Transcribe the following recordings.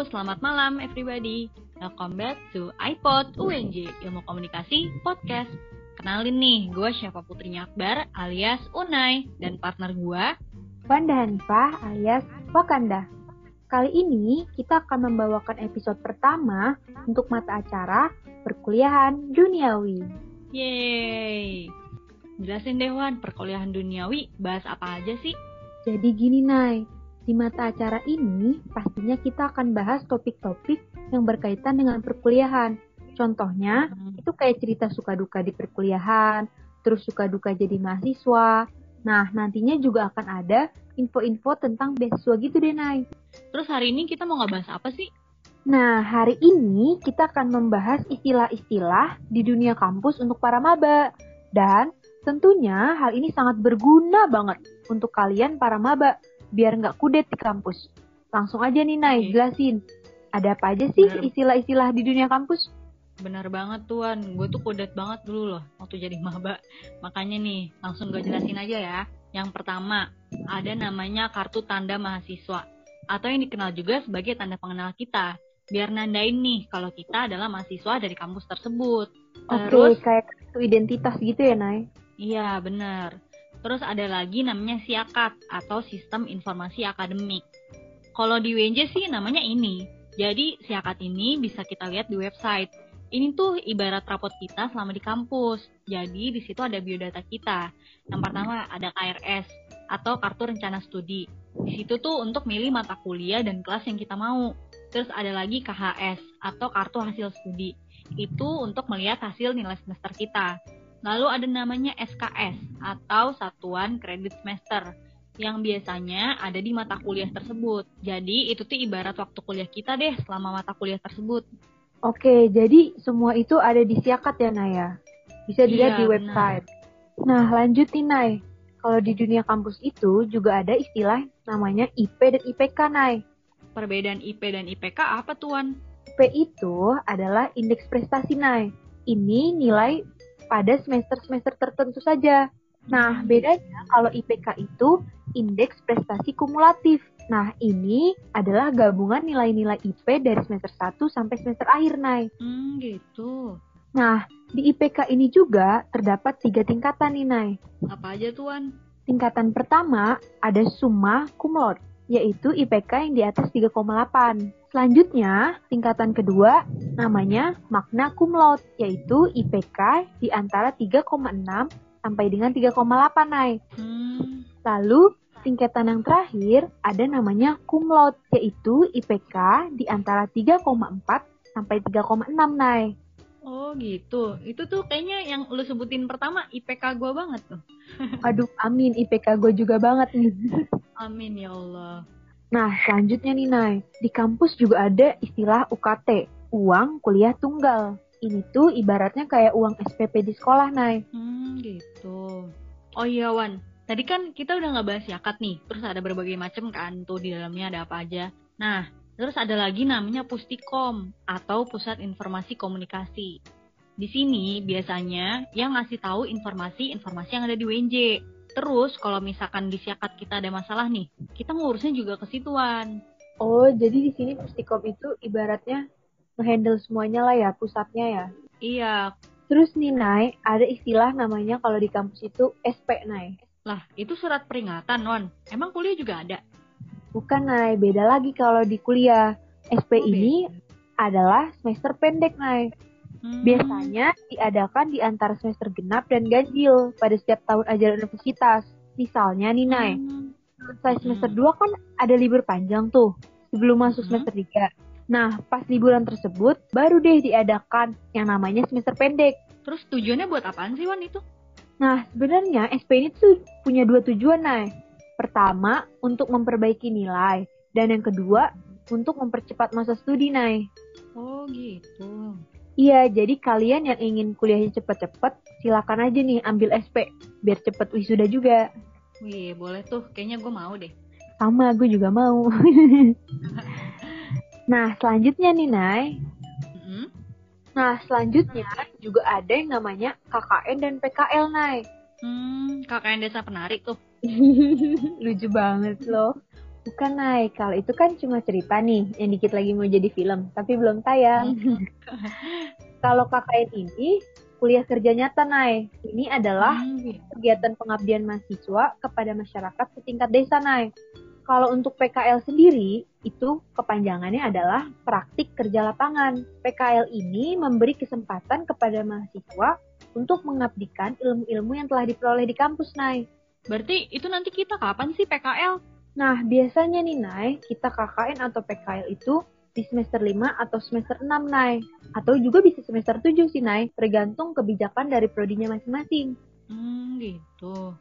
Halo, selamat malam everybody. Welcome back to iPod UNJ, Ilmu Komunikasi Podcast. Kenalin nih, gue Syafa Putrinya Akbar alias Unai dan partner gue Wanda Hanifah alias Wakanda. Kali ini kita akan membawakan episode pertama untuk mata acara perkuliahan duniawi. Yeay. Jelasin deh Wan, perkuliahan duniawi bahas apa aja sih? Jadi gini Nay, di mata acara ini pastinya kita akan bahas topik-topik yang berkaitan dengan perkuliahan. Contohnya, Hmm. itu kayak cerita suka duka di perkuliahan, terus suka duka jadi mahasiswa. Nah, nantinya juga akan ada info-info tentang beasiswa gitu deh, Nay. Terus hari ini kita mau ngebahas apa sih? Nah, hari ini kita akan membahas istilah-istilah di dunia kampus untuk para maba. Dan tentunya hal ini sangat berguna banget untuk kalian para maba, biar nggak kudet di kampus. Langsung aja nih, Nay, jelasin. Ada apa aja sih istilah-istilah di dunia kampus? Bener banget tuan, gue tuh kudet banget dulu loh waktu jadi maba. Makanya nih, langsung gue jelasin aja ya. Yang pertama, ada namanya kartu tanda mahasiswa. Atau yang dikenal juga sebagai tanda pengenal kita. Biar nandain nih kalau kita adalah mahasiswa dari kampus tersebut. Oke, Terus, kayak kartu identitas gitu ya, Nay? iya bener. Terus ada lagi namanya siakat atau sistem informasi akademik. Kalau di UNJ sih namanya ini. Jadi siakat ini bisa kita lihat di website. Ini tuh ibarat rapot kita selama di kampus. Jadi di situ ada biodata kita. Yang pertama ada KRS atau kartu rencana studi. Di situ tuh untuk milih mata kuliah dan kelas yang kita mau. Terus ada lagi KHS atau kartu hasil studi. Itu untuk melihat hasil nilai semester kita. Lalu ada namanya SKS atau Satuan Kredit Semester yang biasanya ada di mata kuliah tersebut. Jadi itu tuh ibarat waktu kuliah kita deh selama mata kuliah tersebut. Oke, jadi semua itu ada di siakat ya, Nay ya? Bisa Iya, dilihat di website. Nah, lanjut nih, Nay. Kalau di dunia kampus itu juga ada istilah namanya IP dan IPK, Nay. Perbedaan IP dan IPK apa tuan? IP itu adalah indeks prestasi, Nay. Ini nilai pada semester-semester tertentu saja. Nah, bedanya kalau IPK itu indeks prestasi kumulatif. Nah, ini adalah gabungan nilai-nilai IP dari semester 1 sampai semester akhir, Nay. Hmm gitu. Nah, di IPK ini juga terdapat tiga tingkatan nih, Nay. Apa aja tuan? Tingkatan pertama ada summa cum laude, yaitu IPK yang di atas 3,8. Selanjutnya, tingkatan kedua namanya magna cum laude, yaitu IPK di antara 3,6 sampai dengan 3,8, Nay. Hmm, Lalu, tingkatan yang terakhir ada namanya cum laude, yaitu IPK di antara 3,4 sampai 3,6, Nay. Oh gitu. Itu tuh kayaknya yang lu sebutin pertama IPK gua banget tuh. Aduh, amin. IPK gue juga banget nih. Amin ya Allah. Nah, selanjutnya nih, Nay. Di kampus juga ada istilah UKT, uang kuliah tunggal. Ini tuh ibaratnya kayak uang SPP di sekolah, Nay. Hmm, gitu. Oh iya, Wan. Tadi kan kita udah nggak bahas yakat nih. Terus ada berbagai macam kan tuh di dalamnya ada apa aja. Nah, terus ada lagi namanya Pustikom atau Pusat Informasi Komunikasi. Di sini biasanya yang ngasih tahu informasi-informasi yang ada di WNJ. Terus kalau misalkan di siakat kita ada masalah nih, kita ngurusnya juga ke situan. Oh, jadi di sini Pustikom itu ibaratnya ngehandle semuanya lah ya, pusatnya ya. Iya, Terus nih, Nay, ada istilah namanya kalau di kampus itu SP, Nay. lah itu surat peringatan, Wan. Emang kuliah juga ada? Bukan, Nay. Beda lagi kalau di kuliah. SP Oh, ini adalah semester pendek, Nay. Hmm. Biasanya diadakan di antara semester genap dan ganjil pada setiap tahun ajaran universitas. Misalnya nih, Nay, Hmm. selesai semester 2 kan ada libur panjang tuh sebelum masuk Hmm. semester 3. Nah, pas liburan tersebut baru deh diadakan yang namanya semester pendek. Terus tujuannya buat apaan sih, Wan itu? Nah, sebenarnya SP ini tuh punya dua tujuan, Nay. Pertama, untuk memperbaiki nilai. Dan yang kedua, untuk mempercepat masa studi, Nay. Oh gitu. Iya, jadi kalian yang ingin kuliahnya cepet-cepet, silakan aja nih ambil SP, biar cepet wisuda juga. Wih, boleh tuh. Kayaknya gue mau deh. Sama, gue juga mau. nah, selanjutnya nih, Nay. Mm-mm. Nah, selanjutnya juga ada yang namanya KKN dan PKL, Nay. Hmm, KKN Desa Penari tuh. Lucu banget loh. Bukan naik, kalau itu kan cuma cerita nih, yang dikit lagi mau jadi film, tapi belum tayang. kalau KKN ini, kuliah kerja nyata naik. Ini adalah Hmm, gitu. kegiatan pengabdian mahasiswa kepada masyarakat setingkat desa naik. Kalau untuk PKL sendiri, itu kepanjangannya adalah praktik kerja lapangan. PKL ini memberi kesempatan kepada mahasiswa untuk mengabdikan ilmu-ilmu yang telah diperoleh di kampus, Nay. Berarti itu nanti kita kapan sih PKL? Nah, biasanya nih, Nay, kita KKN atau PKL itu di semester 5 atau semester 6, Nay. Atau juga bisa semester 7 sih, Nay, tergantung kebijakan dari prodinya masing-masing. Hmm, gitu.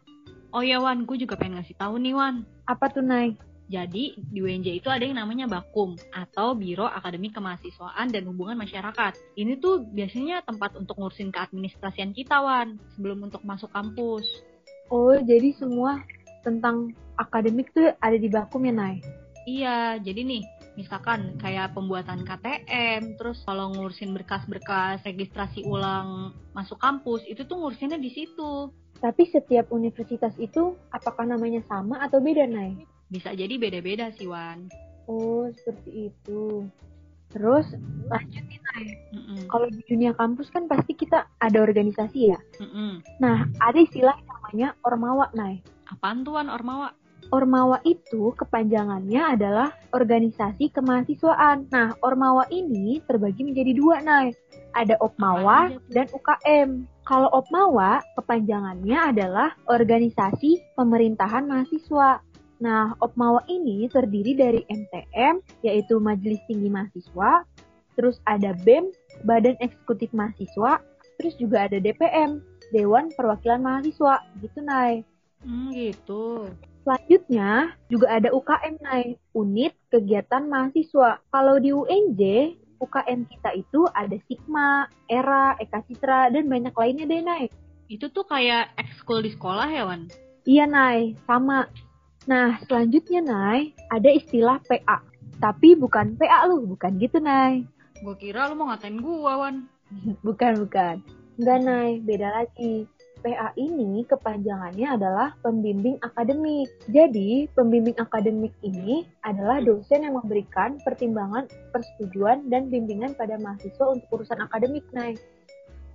Oh ya Wan, gue juga pengen ngasih tahu nih Wan. Apa tuh, Nay? Jadi di UNJ itu ada yang namanya Bakum atau Biro Akademik Kemahasiswaan dan Hubungan Masyarakat. Ini tuh biasanya tempat untuk ngurusin keadministrasian kita Wan sebelum untuk masuk kampus. Oh, jadi semua tentang akademik tuh ada di Bakum ya, Nay? Iya, jadi nih misalkan kayak pembuatan KTM, terus kalau ngurusin berkas-berkas registrasi ulang masuk kampus itu tuh ngurusinnya di situ. Tapi setiap universitas itu apakah namanya sama atau beda, Nay? Bisa jadi beda-beda sih Wan. Oh, seperti itu. Terus lanjut nih, Nay. Mm-mm, Kalau di dunia kampus kan pasti kita ada organisasi ya. mm-mm. Nah, ada istilah yang namanya ormawa, Nay. Apaan tuh Wan Ormawa? Ormawa itu kepanjangannya adalah organisasi kemahasiswaan. Nah, Ormawa ini terbagi menjadi dua, Nay. Ada Opmawa aja dan UKM. Kalau Opmawa, kepanjangannya adalah Organisasi Pemerintahan Mahasiswa. Nah, Opmawa ini terdiri dari MTM, yaitu Majelis Tinggi Mahasiswa, terus ada BEM, Badan Eksekutif Mahasiswa, terus juga ada DPM, Dewan Perwakilan Mahasiswa, gitu, Nay. Hmm, gitu. Selanjutnya juga ada UKM naik, unit kegiatan mahasiswa. Kalau di UNJ, UKM kita itu ada Sigma, ERA, Eka Citra, dan banyak lainnya deh naik. Itu tuh kayak ekskul di sekolah ya Wan? Iya Nay, sama. Nah, selanjutnya Nay, ada istilah PA. Tapi bukan PA lu, bukan gitu Nay. Gue kira lu mau ngatain gua Wan. Bukan, bukan. Enggak Nay, beda lagi. PA ini kepanjangannya adalah pembimbing akademik. Jadi, pembimbing akademik ini adalah dosen yang memberikan pertimbangan, persetujuan, dan bimbingan pada mahasiswa untuk urusan akademik, Nay.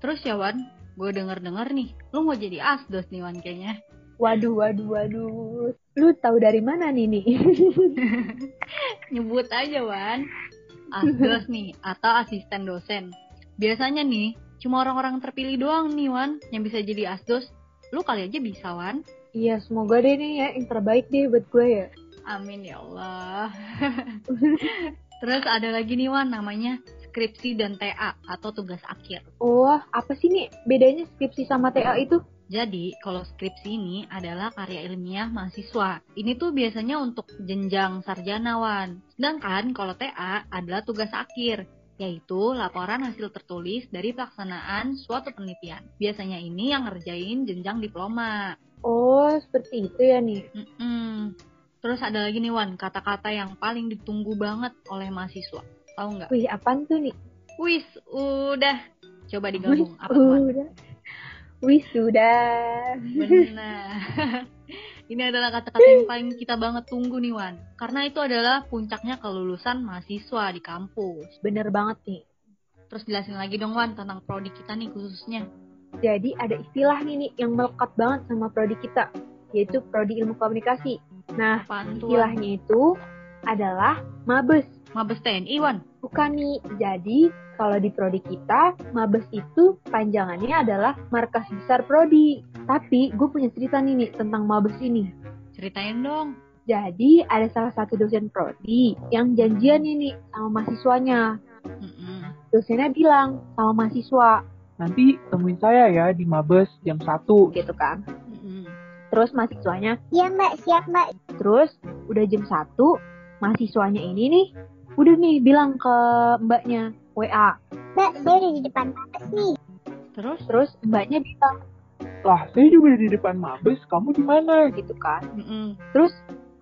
Terus ya Wan, gue denger-denger nih, lu mau jadi asdos nih Wan kayaknya. Waduh, waduh, waduh. Lu tahu dari mana nih, nih? Nyebut aja Wan. Asdos nih, atau asisten dosen. Biasanya nih, cuma orang-orang terpilih doang nih Wan yang bisa jadi asdos. Lu kali aja bisa Wan. Iya, semoga deh nih ya, yang terbaik deh buat gue ya. Amin ya Allah. Terus ada lagi nih Wan namanya skripsi dan TA atau tugas akhir. Oh, apa sih nih bedanya skripsi sama TA itu? Jadi, kalau skripsi ini adalah karya ilmiah mahasiswa. Ini tuh biasanya untuk jenjang sarjana, Wan. Sedangkan kalau TA adalah tugas akhir, yaitu laporan hasil tertulis dari pelaksanaan suatu penelitian. Biasanya ini yang ngerjain jenjang diploma. Oh, seperti itu ya nih. Mm-mm. Terus ada lagi nih, Wan, kata-kata yang paling ditunggu banget oleh mahasiswa. Tahu nggak? Wih, apaan tuh nih? Wis, udah. Coba digabung. Apa tuh, Wan? Udah. Wih, sudah. Benar. Ini adalah kata-kata yang paling kita banget tunggu nih Wan. Karena itu adalah puncaknya kelulusan mahasiswa di kampus. Bener banget nih. Terus jelasin lagi dong Wan tentang prodi kita nih khususnya. Jadi ada istilah nih, nih yang melekat banget sama prodi kita, yaitu prodi ilmu komunikasi. Nah, Apaan? Wan? istilahnya itu adalah mabes. Mabes TNI Wan. Bukan nih. Jadi kalau di prodi kita, mabes itu panjangannya adalah markas besar prodi. Tapi gue punya cerita nih, nih tentang mabes ini. Ceritain dong. Jadi ada salah satu dosen prodi yang janjian nih, nih sama mahasiswanya. Mm-mm. Dosennya bilang sama mahasiswa Nanti temuin saya ya di Mabes jam 1. gitu kan. Terus mahasiswanya Iya mbak, siap mbak. Terus udah jam 1, mahasiswanya ini nih udah nih bilang ke mbaknya WA. Mbak, saya udah di depan kampus nih. Terus? Terus mbaknya bilang Lah, saya juga di depan Mabes, kamu di mana? gitu kan. Mm-mm. Terus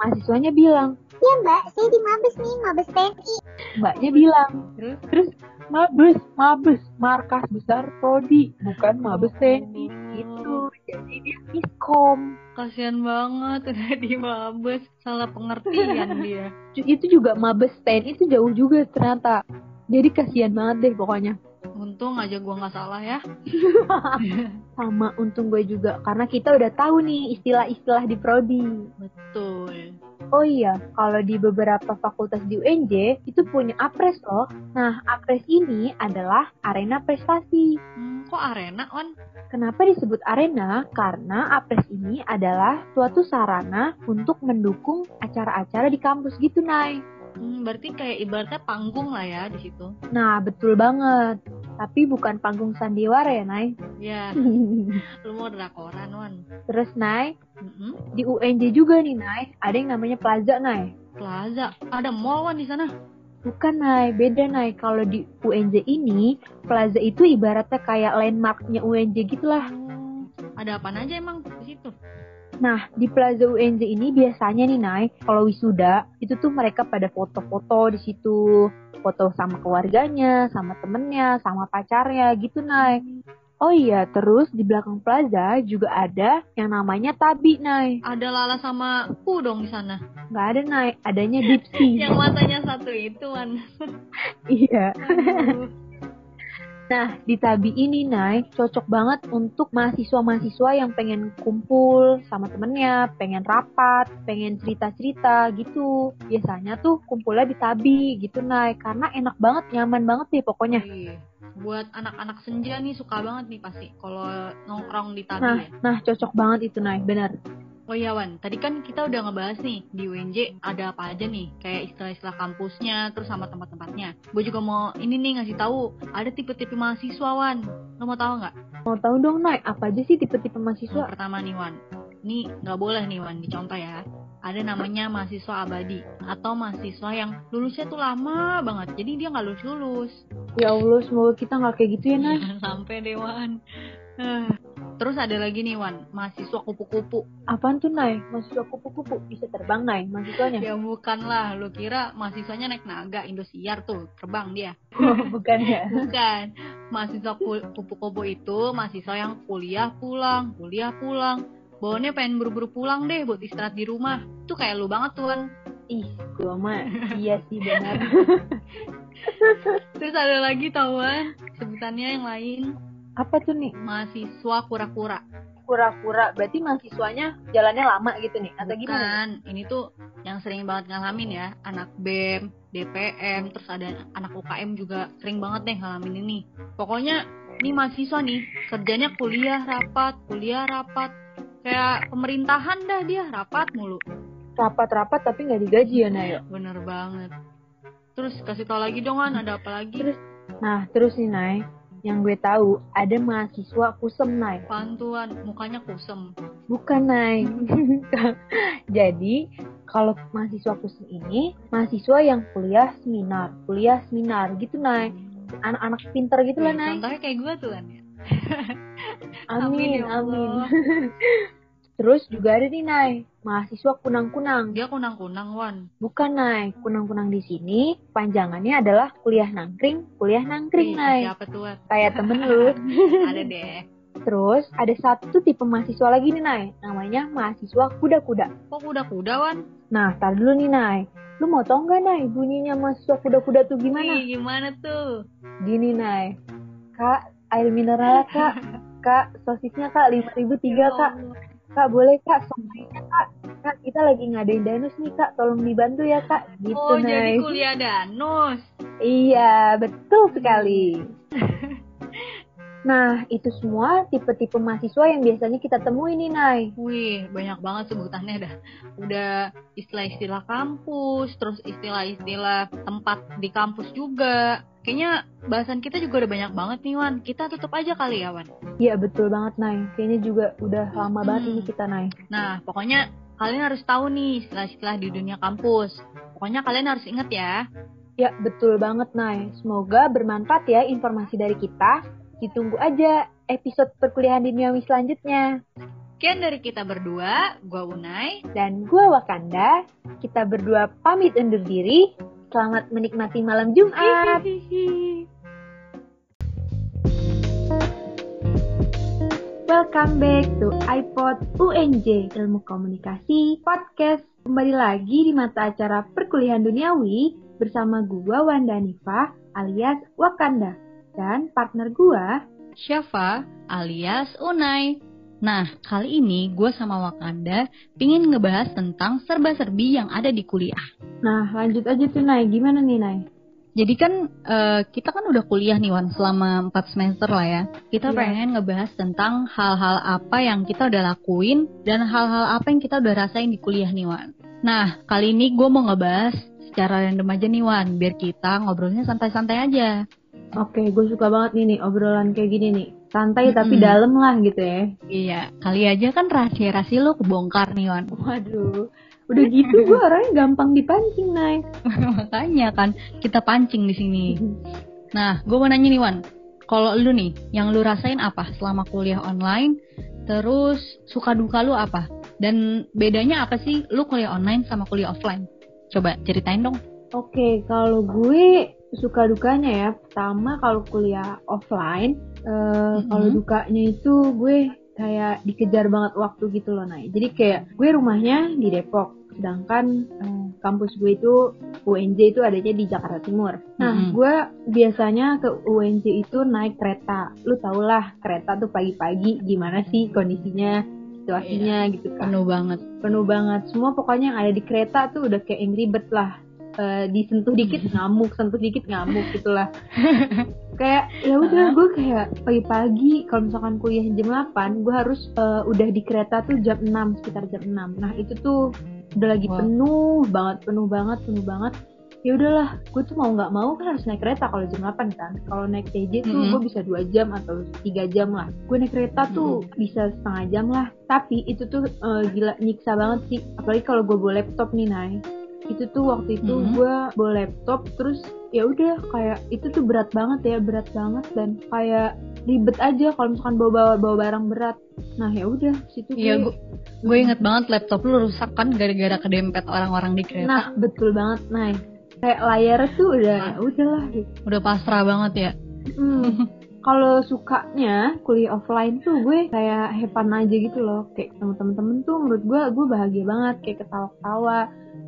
mahasiswanya bilang, Iya mbak, saya di Mabes nih, Mabes TNI. mbaknya bilang, Terus? Mabes, Mabes, markas besar prodi, bukan Mabes TNI. gitu. Jadi dia miskom. Kasian banget udah di mabes, salah pengertian dia. Itu juga Mabes 10 itu jauh juga ternyata. Jadi kasihan banget deh pokoknya. Untung aja gua nggak salah ya. Sama untung gue juga karena kita udah tahu nih istilah-istilah di prodi. Betul. Oh iya, kalau di beberapa fakultas di UNJ itu punya apres loh. Nah, apres ini adalah arena prestasi. Hmm, kok arena, Wan? Kenapa disebut arena? Karena apres ini adalah suatu sarana untuk mendukung acara-acara di kampus gitu, Nay. Hmm, berarti kayak ibaratnya panggung lah ya di situ. Nah, betul banget. Tapi bukan panggung sandiwara ya, Nay. Ya, lu mau drakoran, Wan. Terus, Nay, Mm-mm. di UNJ juga nih, Nay. Ada yang namanya plaza, Nay. Plaza, ada mall Wan di sana. Bukan, Nay. Beda, Nay. Kalau di UNJ ini, plaza itu ibaratnya kayak landmarknya UNJ gitu lah. Oh, ada apa aja emang? Nah, di Plaza UNJ ini biasanya nih, Nay, kalau wisuda, itu tuh mereka pada foto-foto di situ. Foto sama keluarganya, sama temennya, sama pacarnya, gitu, Nay. Oh iya, terus di belakang plaza juga ada yang namanya Tabi, Nay. Ada Lala sama Pu dong di sana. Nggak ada, Nay. Adanya Dipsy. Yang matanya satu itu, Wan. iya. Nah, di Tabi ini, Nay, cocok banget untuk mahasiswa-mahasiswa yang pengen kumpul sama temennya, pengen rapat, pengen cerita-cerita gitu. Biasanya tuh kumpulnya di Tabi gitu, Nay. Karena enak banget, nyaman banget deh pokoknya. Iya. Buat anak-anak senja nih suka banget nih pasti kalau nongkrong di tabi Nah, ya. nah cocok banget itu, Nay. Bener. Oh iya Wan, tadi kan kita udah ngebahas nih di UNJ ada apa aja nih, kayak istilah-istilah kampusnya, terus sama tempat-tempatnya. Gue juga mau ini nih ngasih tahu, ada tipe-tipe mahasiswa Wan. Lo mau tahu nggak? Mau tahu dong, Nay, apa aja sih tipe-tipe mahasiswa? pertama nih Wan, ini nggak boleh nih Wan dicontoh ya. Ada namanya mahasiswa abadi atau mahasiswa yang lulusnya tuh lama banget, jadi dia nggak lulus-lulus. Ya Allah, semoga kita nggak kayak gitu ya, Nay. Sampai deh Wan. Eh, Terus ada lagi nih Wan, mahasiswa kupu-kupu. Apaan tuh, Nay? Mahasiswa kupu-kupu bisa terbang, Nay, mahasiswanya? Ya bukan lah, lu kira mahasiswanya naik naga Indosiar tuh, terbang dia. Bukan ya? Bukan. Mahasiswa ku- kupu-kupu itu mahasiswa yang kuliah pulang, kuliah pulang. Bawaannya pengen buru-buru pulang deh buat istirahat di rumah. Itu kayak lu banget tuh, Wan. Ih, gua mah iya sih benar. Terus ada lagi tawan sebutannya yang lain. Apa tuh nih? Mahasiswa kura-kura. Kura-kura, berarti mahasiswanya jalannya lama gitu nih? Atau gimana? Bukan, ini tuh yang sering banget ngalamin ya. Anak BEM, DPM, terus ada anak UKM juga sering banget deh ngalamin ini. Pokoknya ini mahasiswa nih, kerjanya kuliah rapat, kuliah rapat. Kayak pemerintahan dah dia, rapat mulu. Rapat-rapat tapi nggak digaji ya, Nayo? Bener banget. Terus kasih tau lagi dong, An, ada apa lagi? Terus- Nah, terus nih, Nay. Yang gue tahu, ada mahasiswa kusem, Nay. Pantuan, mukanya kusem. Bukan, Nay. Jadi, kalau mahasiswa kusem ini, mahasiswa yang kuliah seminar. Kuliah seminar gitu, Nay. Anak-anak pinter gitu lah, Nih, Nay. Contohnya kayak gue tuh, An. ya. Amin, ya amin. Terus juga ada nih, Nay. Mahasiswa kunang-kunang. Dia kunang-kunang, Wan. Bukan, Nay. Kunang-kunang di sini panjangannya adalah kuliah nangkring, kuliah nangkring, Nay. Siapa tuh? Kayak temen lu. ada deh. Terus ada satu tipe mahasiswa lagi nih, Nay. Namanya mahasiswa kuda-kuda. Kok kuda-kuda, Wan? Nah, tar dulu nih, Nay. Lu mau tau nggak, Nay, bunyinya mahasiswa kuda-kuda tuh gimana? Wih, gimana tuh? Gini, Nay. Kak, air mineral, Kak. Kak, sosisnya, Kak, 5003, Kak. Kak, boleh, Kak, somainya, Kak. Kak, kita lagi ngadain danus nih, Kak. Tolong dibantu ya, Kak. Gitu, oh, jadi Nay. kuliah danus. Iya, betul sekali. Nah, itu semua tipe-tipe mahasiswa yang biasanya kita temui nih, Nay. Wih, banyak banget sebutannya dah. Udah istilah-istilah kampus, terus istilah-istilah tempat di kampus juga. Kayaknya bahasan kita juga udah banyak banget nih, Wan. Kita tutup aja kali ya, Wan. Iya, betul banget, Nay. Kayaknya juga udah lama banget Hmm. ini kita, Nay. Nah, pokoknya kalian harus tahu nih istilah-istilah di dunia kampus. Pokoknya kalian harus ingat ya. Ya, betul banget, Nay. Semoga bermanfaat ya informasi dari kita. Ditunggu aja episode perkuliahan duniawi selanjutnya. Sekian dari kita berdua, gua Unai. Dan gue Wakanda, kita berdua pamit undur diri. Selamat menikmati malam Jumat. Welcome back to iPod UNJ Ilmu Komunikasi Podcast. Kembali lagi di mata acara perkuliahan duniawi bersama gua Wanda Nifa alias Wakanda dan partner gua Syafa alias Unai. Nah, kali ini gue sama Wakanda pingin ngebahas tentang serba-serbi yang ada di kuliah. Nah, lanjut aja tuh Nay. Gimana nih Nay? Jadi kan eh, kita kan udah kuliah nih Wan selama 4 semester lah ya. Kita Iya. pengen ngebahas tentang hal-hal apa yang kita udah lakuin dan hal-hal apa yang kita udah rasain di kuliah nih Wan. Nah, kali ini gue mau ngebahas secara random aja nih Wan, biar kita ngobrolnya santai-santai aja. Oke, gue suka banget nih nih obrolan kayak gini nih. Santai tapi Mm-mm. dalam lah gitu ya. Iya, kali aja kan rahasia-rahasia lo kebongkar nih Wan. Waduh, udah gitu gue orangnya gampang dipancing Nay. Makanya kan kita pancing di sini. Nah, gue mau nanya nih Wan, kalau lu nih, yang lu rasain apa selama kuliah online? Terus suka duka lu apa? Dan bedanya apa sih lu kuliah online sama kuliah offline? Coba ceritain dong. Oke, kalau gue suka dukanya ya. Pertama kalau kuliah offline, eh, kalau Mhm. dukanya itu gue kayak dikejar banget waktu gitu loh, Nay. Jadi kayak gue rumahnya di Depok, sedangkan eh, kampus gue itu UNJ itu adanya di Jakarta Timur. Nah, Mhm. gue biasanya ke UNJ itu naik kereta. Lu tau lah, kereta tuh pagi-pagi gimana sih kondisinya, situasinya gitu kan Penuh banget. penuh banget semua pokoknya yang ada di kereta tuh udah kayak yang ribet lah Eh, disentuh dikit ngamuk sentuh dikit ngamuk gitulah. Kayak ya udah gue kayak pagi-pagi kalau misalkan kuliah jam 8 gue harus eh, udah di kereta tuh jam 6 sekitar jam 6 nah itu tuh udah lagi Wah. penuh banget penuh banget penuh banget. Ya udahlah gue tuh mau nggak mau kan harus naik kereta kalau jam 8 kan. Kalau naik TJ tuh Mhm. gue bisa dua jam atau tiga jam lah. Gue naik kereta tuh bisa setengah jam lah. Tapi itu tuh eh, gila nyiksa banget sih. Apalagi kalau gue bawa laptop nih Nay itu tuh waktu itu Mhm. gue bawa laptop terus ya udah kayak itu tuh berat banget ya berat banget dan kayak ribet aja kalau misalkan bawa bawa bawa barang berat nah ya udah situ Iya, gue gue gue inget banget laptop lu rusak kan gara-gara kedempet orang-orang di kereta. nah betul banget Nay kayak layar tuh udah ya udahlah gitu Udah pasrah banget ya. Hmm. Kalau sukanya kuliah offline tuh gue kayak fun aja gitu loh Kayak sama temen-temen tuh menurut gue gue bahagia banget Kayak ketawa-ketawa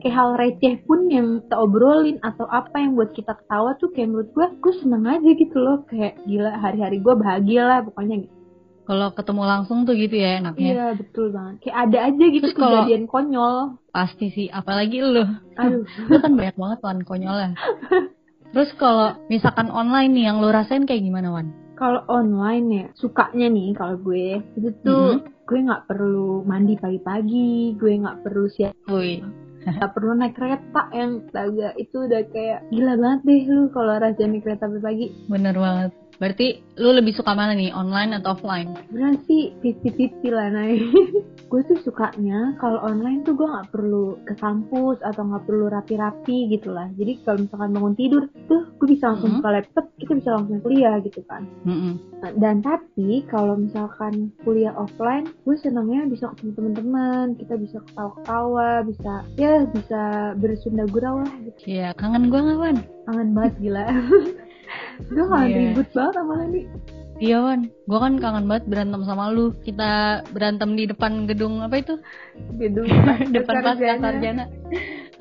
Kayak hal receh pun yang kita obrolin Atau apa yang buat kita ketawa tuh kayak menurut gue Gue seneng aja gitu loh Kayak gila hari-hari gue bahagia lah pokoknya gitu Kalau ketemu langsung tuh gitu ya enaknya. Iya betul banget Kayak ada aja gitu Terus kejadian konyol Pasti sih, apalagi lu. Aduh lu kan banyak banget Wan konyolnya. Terus kalau misalkan online nih yang lu rasain kayak gimana Wan? kalau online ya sukanya nih kalau gue itu tuh gue nggak perlu mandi pagi-pagi gue nggak perlu siap Wih, nggak perlu naik kereta yang astaga itu udah kayak gila banget deh lu kalau rasanya naik kereta pagi bener banget. Berarti lu lebih suka mana nih, online atau offline? beneran sih pipi-pipi lah naik gue tuh sukanya kalau online tuh gue nggak perlu ke kampus atau nggak perlu rapi-rapi gitu lah jadi kalau misalkan bangun tidur tuh gue bisa langsung Mhm. buka laptop kita bisa langsung kuliah gitu kan Mm-mm. Nah, dan tapi kalau misalkan kuliah offline gue senangnya bisa ketemu teman-teman kita bisa ketawa-ketawa bisa ya bisa bersunda gurau lah gitu Iya, kangen gua nggak Wan? kangen banget gila gue kangen Iya. ribut banget sama Lani Iya Wan, gua kan kangen banget berantem sama lu. Kita berantem di depan gedung apa itu? gedung depan pas Sarjana.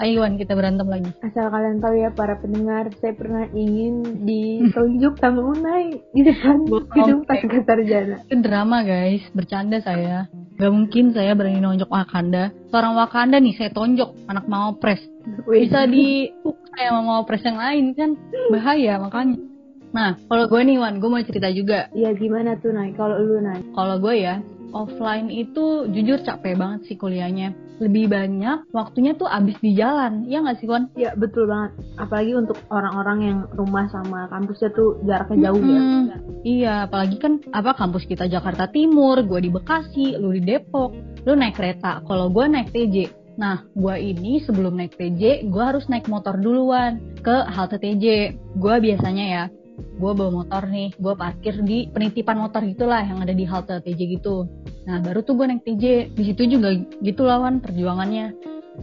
Ayo Wan, kita berantem lagi. asal kalian tahu ya para pendengar saya pernah ingin ditunjuk sama Unai di depan gedung pasca sarjana Itu drama guys, bercanda saya. Gak mungkin saya berani nonjok Wakanda. Seorang Wakanda nih saya tonjok anak Mawapres. Wih. Bisa di saya sama Mawapres yang lain kan bahaya makanya. Nah, kalau gue nih Wan, gue mau cerita juga. ya gimana tuh Nai kalau lu Nai Kalau gue ya, offline itu jujur capek banget sih kuliahnya. Lebih banyak waktunya tuh abis di jalan. Iya gak sih Wan? ya betul banget apalagi untuk orang-orang yang rumah sama kampusnya tuh jaraknya jauh ya Mm-mm. Iya, apalagi kan apa kampus kita Jakarta Timur, gue di Bekasi, lu di Depok, lu naik kereta. Kalau gue naik TJ. Nah, gue ini sebelum naik TJ, gue harus naik motor duluan ke halte TJ. Gue biasanya ya, gue bawa motor nih, gue parkir di penitipan motor gitulah yang ada di halte TJ gitu. Nah, baru tuh gue naik TJ. Di situ juga gitu lawan perjuangannya.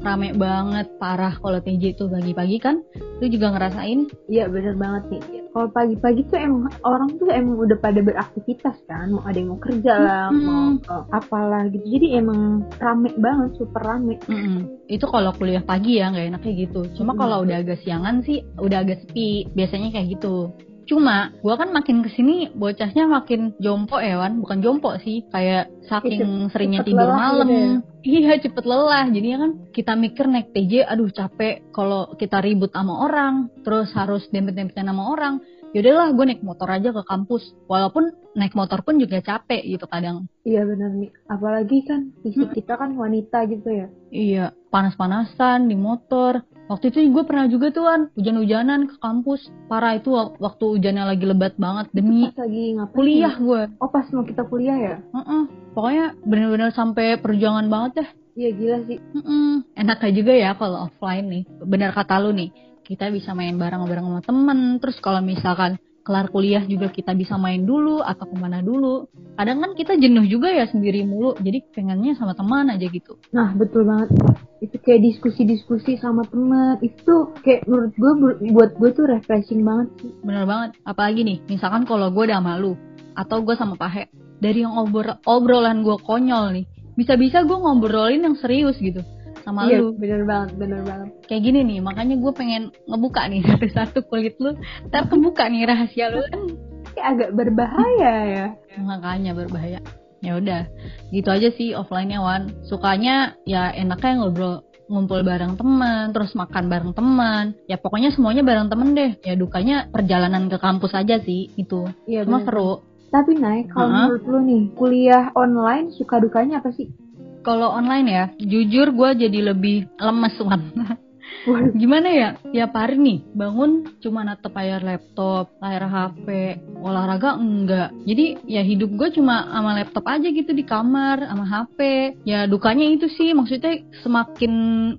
Rame banget, parah kalau TJ itu pagi-pagi kan. Lu juga ngerasain Iya bener banget nih kalau pagi-pagi tuh emang orang tuh emang udah pada beraktivitas kan mau ada yang mau kerja lah Mm-mm. mau uh, apalah gitu jadi emang rame banget super rame Mm-mm. Itu kalau kuliah pagi ya nggak enaknya gitu. Cuma kalau udah agak siangan sih udah agak sepi. Biasanya kayak gitu. Cuma gua kan makin ke sini bocahnya makin jompo ya Wan. Bukan jompo sih. Kayak saking seringnya cepet tidur malam. gitu ya. Iya cepet lelah. Jadinya kan kita mikir naik TJ aduh capek kalau kita ribut sama orang. Terus harus dempet-dempetan sama orang. Yaudahlah gue naik motor aja ke kampus. Walaupun naik motor pun juga capek gitu kadang. iya benar nih apalagi kan fisik kita kan wanita gitu ya Iya, panas-panasan di motor. Waktu itu gue pernah juga tuh Wan, hujan-hujanan ke kampus. Parah itu wak- waktu hujannya lagi lebat banget demi pas lagi ngapain kuliah ya? gue. oh pas mau kita kuliah ya Heeh. Pokoknya bener-bener sampai perjuangan banget deh. iya gila sih Heeh. Enaknya juga ya kalau offline nih. Bener kata lu nih, kita bisa main bareng-bareng sama temen. Terus kalau misalkan kelar kuliah juga kita bisa main dulu atau ke mana dulu. Kadang kan kita jenuh juga ya sendiri mulu, jadi pengennya sama teman aja gitu. Nah, betul banget. Itu kayak diskusi-diskusi sama teman. Itu kayak menurut gue buat gue tuh refreshing banget sih. Bener banget. Apalagi nih, misalkan kalau gue udah malu atau gue sama Pahe, dari yang obrol obrolan gue konyol nih, bisa-bisa gue ngobrolin yang serius gitu sama Iya, lu. bener banget, bener banget. Kayak gini nih, makanya gue pengen ngebuka nih satu-satu kulit lu, ntar kebuka nih rahasia lu kan. Kayak agak berbahaya ya. Makanya berbahaya. Ya udah, gitu aja sih offline-nya Wan. Sukanya ya enaknya ngobrol ngumpul bareng teman, terus makan bareng teman. Ya pokoknya semuanya bareng temen deh. Ya dukanya perjalanan ke kampus aja sih itu. Iya, Cuma bener. seru. Tapi Nay, kalau menurut lu nih, kuliah online suka dukanya apa sih? Kalau online ya, jujur gue jadi lebih lemes Wan. Waduh, Gimana ya? Tiap hari nih bangun cuma natep layar laptop, layar HP, olahraga enggak. Jadi ya hidup gue cuma sama laptop aja gitu di kamar, sama HP. Ya dukanya itu sih, maksudnya semakin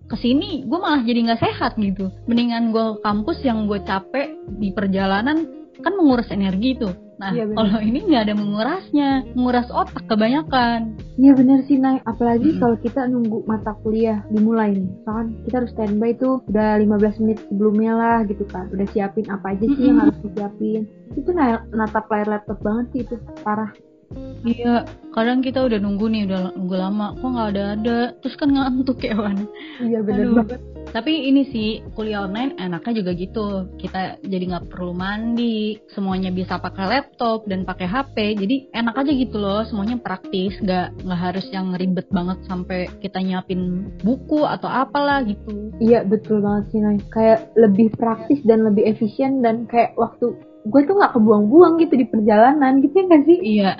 ke sini gue malah jadi nggak sehat gitu. Mendingan gue kampus yang gue capek di perjalanan kan menguras energi tuh. Nah Iya, bener. kalau ini nggak ada mengurasnya, menguras otak kebanyakan. Iya bener sih Nay, apalagi Mm-mm. kalau kita nunggu mata kuliah dimulai nih. Misalkan kita harus standby tuh udah 15 menit sebelumnya lah gitu kan. Udah siapin apa aja sih yang Mm-mm. harus disiapin. Itu na- natap layar laptop banget sih itu, parah. Iya, kadang kita udah nunggu nih, udah nunggu lama, kok nggak ada ada, terus kan ngantuk ya Wan. Iya bener Aduh. banget. Tapi ini sih kuliah online enaknya juga gitu. Kita jadi nggak perlu mandi, semuanya bisa pakai laptop dan pakai HP. Jadi enak aja gitu loh, semuanya praktis, nggak nggak harus yang ribet banget sampai kita nyiapin buku atau apalah gitu. Iya betul banget sih Nay. Kayak lebih praktis dan lebih efisien dan kayak waktu gue tuh nggak kebuang-buang gitu di perjalanan gitu ya nggak sih? Iya.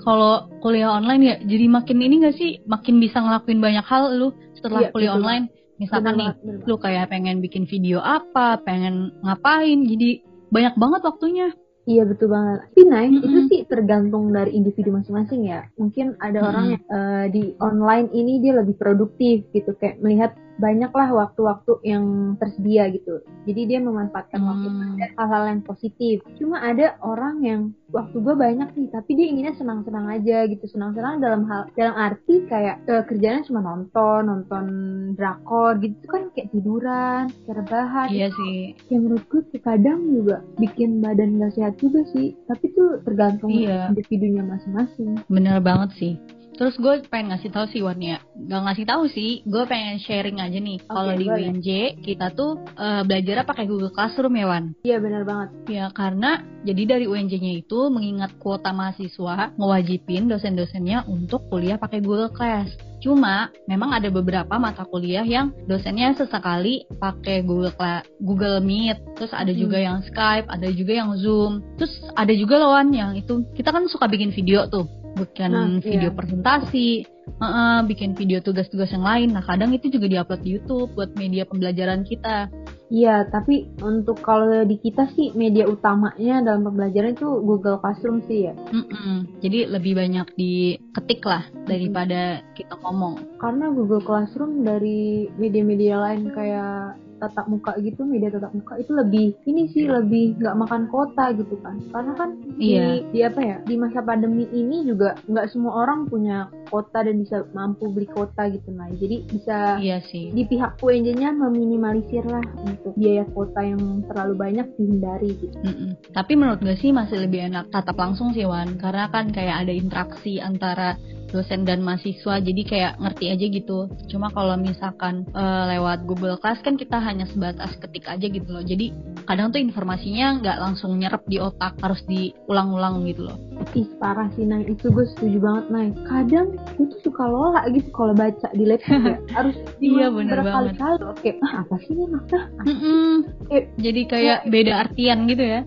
Kalau kuliah online ya, jadi makin ini gak sih, makin bisa ngelakuin banyak hal lu setelah Iya, kuliah betul. online. Misalkan Bener nih, bener banget. lu kayak pengen bikin video apa, pengen ngapain, jadi banyak banget waktunya. Iya betul banget. Tapi Nay, Mm-mm. itu sih tergantung dari individu masing-masing ya. Mungkin ada Mm-mm. orang yang eh, di online ini dia lebih produktif gitu, kayak melihat banyaklah waktu-waktu yang tersedia gitu. Jadi dia memanfaatkan waktu Hmm. pada hal-hal yang positif. Cuma ada orang yang waktu gue banyak nih, tapi dia inginnya senang-senang aja gitu, senang-senang dalam hal dalam arti kayak eh, kerjanya cuma nonton, nonton drakor gitu kan kayak tiduran, rebahan Iya sih. yang menurut gue kadang juga bikin badan gak sehat juga sih tapi tuh tergantung Iya. individunya masing-masing Bener banget sih. Terus gue pengen ngasih tahu sih Wan ya, gak ngasih tahu sih, gue pengen sharing aja nih. Kalau di. UNJ kita tuh eh, belajarnya pakai Google Classroom ya Wan. iya benar banget Ya karena jadi dari UNJ-nya itu mengingat kuota mahasiswa ngewajibin dosen-dosennya untuk kuliah pakai Google Class. Cuma memang ada beberapa mata kuliah yang dosennya sesekali pakai Google Google Meet, terus ada juga yang Skype, ada juga yang Zoom. Terus ada juga lawan yang itu kita kan suka bikin video tuh, bikin Nah, video iya. presentasi, Heeh, bikin video tugas-tugas yang lain. Nah kadang itu juga diupload di YouTube buat media pembelajaran kita. Iya tapi untuk kalau di kita sih media utamanya dalam pembelajaran itu Google Classroom sih ya Mm-mm. Jadi lebih banyak diketik lah daripada kita ngomong. karena Google Classroom dari media-media lain kayak tatap muka gitu media tatap muka itu lebih ini sih lebih nggak makan kota gitu kan karena kan Iya. di, di apa ya di masa pandemi ini juga nggak semua orang punya kota dan bisa mampu beli kota gitu nah jadi bisa Iya sih. di pihak UNJ-nya meminimalisir lah untuk biaya kuota yang terlalu banyak dihindari gitu. Mm-mm. Tapi menurut gue sih masih lebih enak tatap langsung sih Wan, karena kan kayak ada interaksi antara dosen dan mahasiswa, jadi kayak ngerti aja gitu. Cuma kalau misalkan eh, lewat Google Class kan kita hanya sebatas ketik aja gitu loh. Jadi kadang tuh informasinya nggak langsung nyerap di otak, harus diulang-ulang gitu loh. Ih parah sih Nay, itu gue setuju banget Nay. Kadang gue tuh suka lola gitu kalau baca di laptop ya. Harus Iya, bener berkali-kali. Oke, ah apa sih ini makna? Mm-mm. Kayak, Jadi kayak beda artian gitu ya.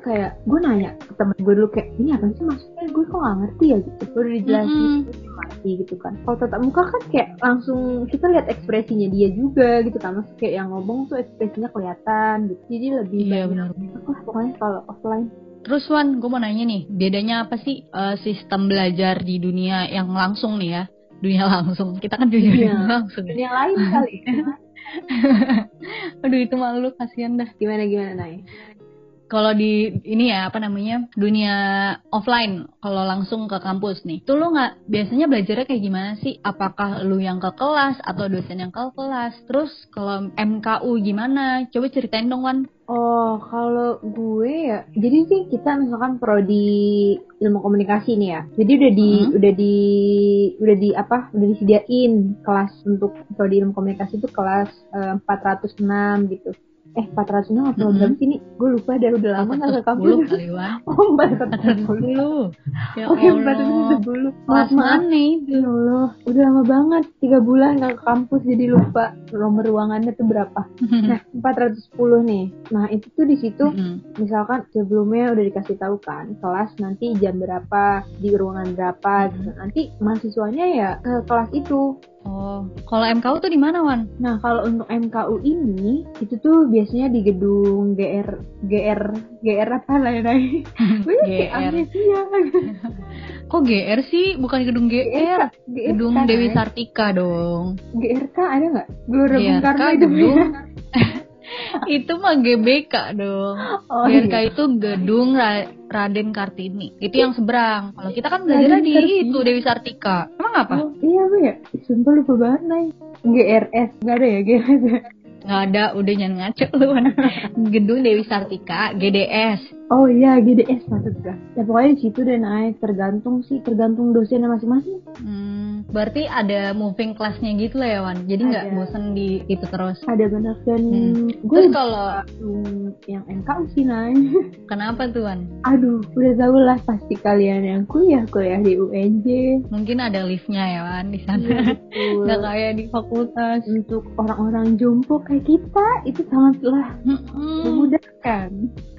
kayak gue nanya ke temen gue dulu kayak ini apa sih maksudnya gue kok gak ngerti ya gitu. Gue udah dijelasin udah ngerti gitu kan. Kalau tatap muka kan kayak langsung kita lihat ekspresinya dia juga gitu kan. Maksudnya kayak yang ngomong tuh ekspresinya kelihatan gitu. Jadi lebih Iya, banyak. Wah, pokoknya kalau offline Terus Wan, gue mau nanya nih, bedanya apa sih eh, sistem belajar di dunia yang langsung nih ya? Dunia langsung, kita kan dunia yang langsung. dunia lain kali. Aduh itu malu kasihan dah. gimana gimana Nay? Kalau di ini ya apa namanya dunia offline, kalau langsung ke kampus nih, tuh lu nggak biasanya belajarnya kayak gimana sih? Apakah lu yang ke kelas atau dosen yang ke kelas? Terus kalau MKU gimana? Coba ceritain dong Wan. Oh, kalau gue ya, jadi sih kita misalkan prodi ilmu komunikasi nih ya. Jadi udah di Hmm. udah di udah di apa? Udah disediain kelas untuk prodi ilmu komunikasi itu kelas eh, 406 gitu. Eh, 406 atau Hmm. berapa sih nih? Gue lupa dah udah lama nggak ke kampus. 10 kali Wan. Oh, 410. Lu. Ya Oke, Allah. 410. Kelas Maaf, maaf. itu? Ya Allah, udah lama banget. Tiga bulan nggak ke kampus jadi lupa nomor ruangannya tuh berapa. Nah, 410 nih. Nah, itu tuh di situ misalkan sebelumnya udah dikasih tahu kan kelas nanti jam berapa di ruangan berapa nanti mahasiswanya ya ke kelas itu Oh, kalau MKU tuh di mana Wan? nah kalau untuk MKU ini itu tuh biasanya di gedung GR GR GR apa lah ya Nay? GR. Kok GR sih? Bukan gedung GR. GRK, Gedung Nay. Dewi Sartika dong. GRK ada nggak Gelora Bung Karno itu gedung itu mah GBK dong. oh, GRK iya. itu gedung Ra- Raden Kartini. Itu yang seberang. Kalau kita kan belajar di Kartini. itu Dewi Sartika. Emang apa? Oh, iya apa ya sumpah lupa banget Nay GRS nggak ada ya GRS Nggak ada, udah jangan ngaco lu. Gedung Dewi Sartika, GDS. Oh iya GDS maksud gue. Ya pokoknya situ deh naik tergantung sih tergantung dosennya masing-masing. Hmm, berarti ada moving classnya gitu lah ya Wan. Jadi nggak bosen di itu terus. Ada benar dan Hmm. gue Terus kalau yang MKU sih naik. kenapa tuh Wan? Aduh udah tau lah pasti kalian yang kuliah kuliah di UNJ. Mungkin ada liftnya ya Wan di Iya, sana. betul. Nggak kayak di fakultas. Untuk orang-orang jompo kayak kita itu sangatlah memudahkan.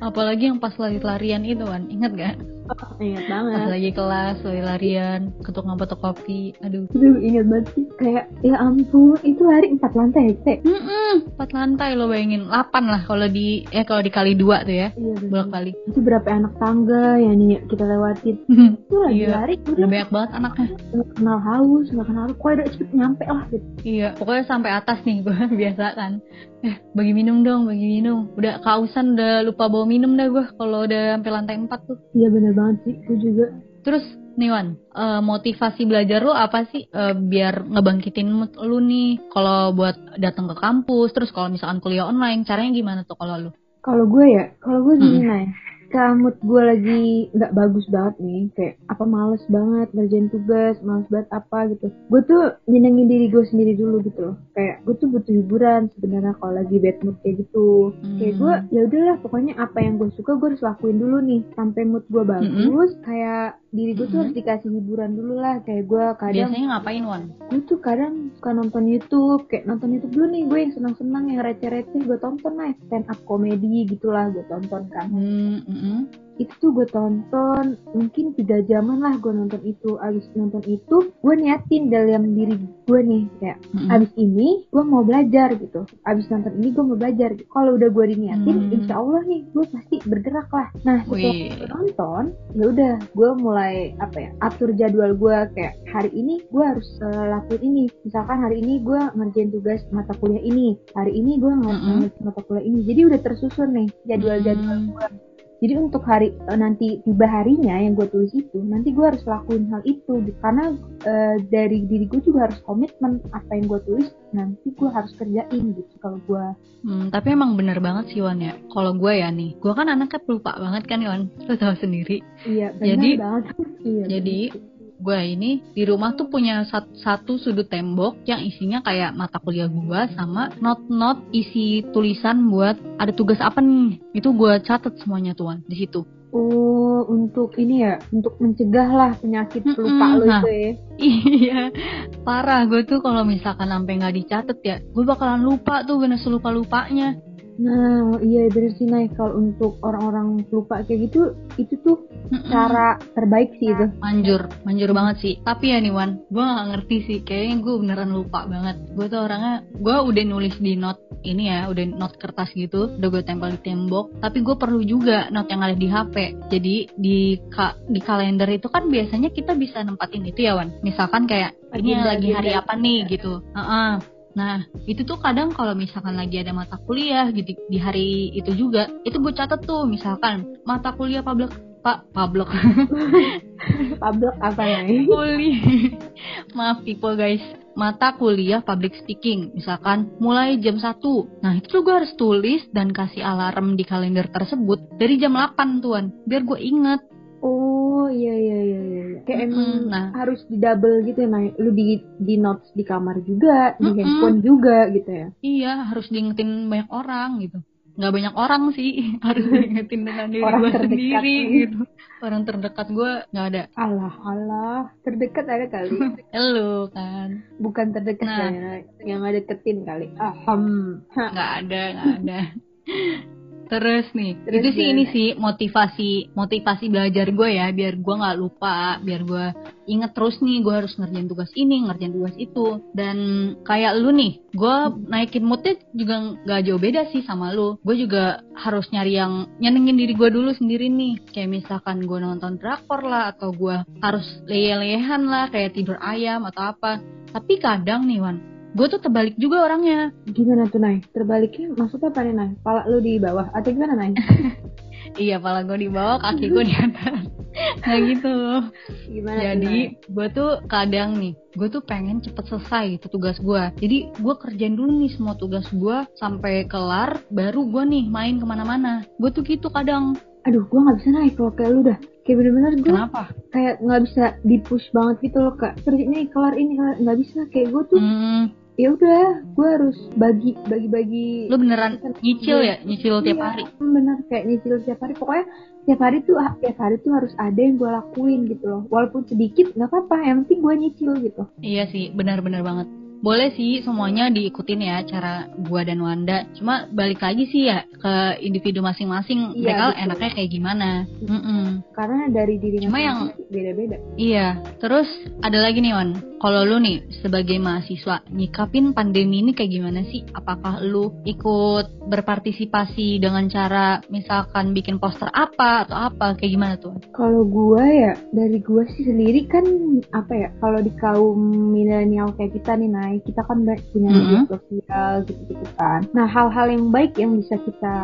Apalagi yang pas lari-larian itu kan, ingat gak? Oh, ingat Pas banget. lagi kelas lari-larian, ketuk ngapa kopi, aduh. Aduh ingat banget sih kayak ya ampun itu lari empat lantai ya Teh? Mm-mm, empat lantai lo bayangin, 8 lah kalau di eh kalau dikali dua tuh ya, Iya bolak balik. Itu berapa anak tangga yang nih kita lewatin. Itu lagi Iya. lari Udah banyak banget anaknya. nggak kenal haus nggak kenal kok udah cepet nyampe lah gitu Iya, pokoknya sampai atas nih gue biasa kan. Eh, bagi minum dong, bagi minum. Udah kausan, udah lupa bawa minum dah gue kalau udah sampai lantai 4 tuh. iya bener banget sih aku juga Terus nih Wan, eh, motivasi belajar lu apa sih eh, biar ngebangkitin mood lu nih kalau buat datang ke kampus, terus kalau misalkan kuliah online, caranya gimana tuh kalau lu? kalau gue ya kalau gue gini Mm. Nay kamut gue lagi nggak bagus banget nih kayak apa males banget ngerjain tugas males banget apa gitu. Gue tuh nyenengin diri gue sendiri dulu gitu loh. Kayak gue tuh butuh hiburan sebenarnya kalau lagi bad mood kayak gitu. Kayak Hmm. gue ya udahlah pokoknya apa yang gue suka gue harus lakuin dulu nih sampai mood gue bagus. Kayak diri gue tuh Mm-mm. harus dikasih hiburan dulu lah kayak gue kadang Biasanya ngapain Wan? gue tuh kadang suka nonton YouTube kayak nonton YouTube dulu nih gue yang senang-senang yang receh-receh gue tonton lah stand up komedi gitulah gue tonton kan Hmm, mm-mm. Itu tuh gue tonton mungkin tiga jaman lah gue nonton itu. Abis nonton itu gue niatin dalam diri gue nih kayak Mm-mm. abis ini gue mau belajar gitu. Abis nonton ini gue mau belajar. Kalau udah gue diniatin Hmm. insya Allah nih gue pasti bergerak lah. Nah setelah nonton ya udah gue mulai apa ya atur jadwal gue kayak hari ini gue harus eh, lakuin ini. Misalkan hari ini gue ngerjain tugas mata kuliah ini. Hari ini gue ngerjain mata kuliah ini. Jadi udah tersusun nih jadwal-jadwal gue jadi untuk hari eh, nanti tiba harinya yang gue tulis itu nanti gue harus lakuin hal itu karena eh, dari diri gue juga harus komitmen apa yang gue tulis nanti gue harus kerjain gitu kalau gue Hmm, tapi emang bener banget sih Wan ya. Kalau gue ya nih, gue kan anaknya pelupa banget kan Wan. Lo tau sendiri. iya benar Jadi- banget iya Jadi gue ini di rumah tuh punya sat- satu sudut tembok yang isinya kayak mata kuliah gue sama not-not isi tulisan buat ada tugas apa nih. Itu gue catet semuanya tuh Wan di situ. oh untuk ini ya untuk mencegah lah penyakit Mm-mm, pelupa lo nah. itu ya Iya, parah gue tuh kalau misalkan sampai nggak dicatet ya, gue bakalan lupa tuh bener selupa lupanya. nah iya bener sih Nay kalau untuk orang-orang pelupa kayak gitu itu tuh cara terbaik sih itu. Manjur manjur banget sih. Tapi ya nih Wan gue gak ngerti sih. Kayaknya gue beneran lupa banget. Gue tuh orangnya gue udah nulis di note ini ya udah note kertas gitu. Udah gue tempel di tembok. Tapi gue perlu juga note yang ada di HP jadi di ka- di kalender itu kan biasanya kita bisa nempatin itu ya Wan. Misalkan kayak ini lagi hari apa nih gitu. Heeh. Nah, itu tuh kadang kalau misalkan lagi ada mata kuliah gitu di hari itu juga, itu gue catet tuh. Misalkan mata kuliah public pak public Pablok apa ya kuliah maaf people guys mata kuliah public speaking misalkan mulai jam 1 nah itu tuh gue harus tulis dan kasih alarm di kalender tersebut dari jam 8 tuan biar gue inget Oh iya iya iya iya. Kayak Mm-mm, emang nah. harus di double gitu ya. Lu di di notes di kamar juga, di Mm-mm. handphone juga gitu ya. iya harus diingetin banyak orang gitu nggak banyak orang sih harus diingetin dengan diri gue terdekat sendiri gitu orang terdekat gue nggak ada Alah alah, terdekat ada kali. Elo kan Bukan terdekat Nah. Nay. yang ada deketin kali. Ahem. Nggak ada nggak ada terus nih Terus itu sih ini sih motivasi motivasi belajar gue ya biar gue nggak lupa biar gue inget terus nih gue harus ngerjain tugas ini ngerjain tugas itu. Dan kayak lu nih gue naikin moodnya juga nggak jauh beda sih sama lu. Gue juga harus nyari yang nyenengin diri gue dulu sendiri nih. Kayak misalkan gue nonton drakor lah atau gue harus leye-leyehan lah kayak tidur ayam atau apa. Tapi kadang nih Wan gue tuh terbalik juga orangnya Gimana tuh Nay? Terbaliknya maksudnya apa nih Nay? Pala lu di bawah atau gimana Nay? Iya, pala gue di bawah, kaki gue di atas. Nah gitu. Gimana? Jadi gue tuh kadang nih, gue tuh pengen cepet selesai itu tugas gue. Jadi gue kerjain dulu nih semua tugas gue sampai kelar, baru gue nih main ke mana-mana. Gue tuh gitu kadang. Aduh, gua nggak bisa naik kalau kayak lu dah. Kayak bener-bener gue Kenapa? kayak nggak bisa di push banget gitu loh kak. Kerja ini kelar ini kelar nggak bisa. Kayak gue tuh Hmm, ya udah, gue harus bagi bagi bagi. lu beneran nyicil ya, nyicil tiap Iya, hari. bener kayak nyicil tiap hari pokoknya tiap hari tuh ah, tiap hari tuh harus ada yang gue lakuin gitu loh walaupun sedikit nggak apa-apa yang penting gue nyicil gitu Iya sih, benar-benar banget. Boleh sih semuanya diikutin ya cara gua dan Wanda. Cuma balik lagi sih ya ke individu masing-masing. Iya, Mereka betul. enaknya kayak gimana. Mm-mm. karena dari diri Cuma masing-masing beda-beda Iya, terus ada lagi nih Wan. Kalau lu nih sebagai mahasiswa nyikapin pandemi ini kayak gimana sih? Apakah lu ikut berpartisipasi dengan cara misalkan bikin poster apa atau apa? Kayak gimana tuh? kalau gue ya dari gue sih sendiri kan apa ya kalau di kaum milenial kayak kita nih naik kita kan banyak punya media Mhm. sosial gitu-gitu kan nah hal-hal yang baik yang bisa kita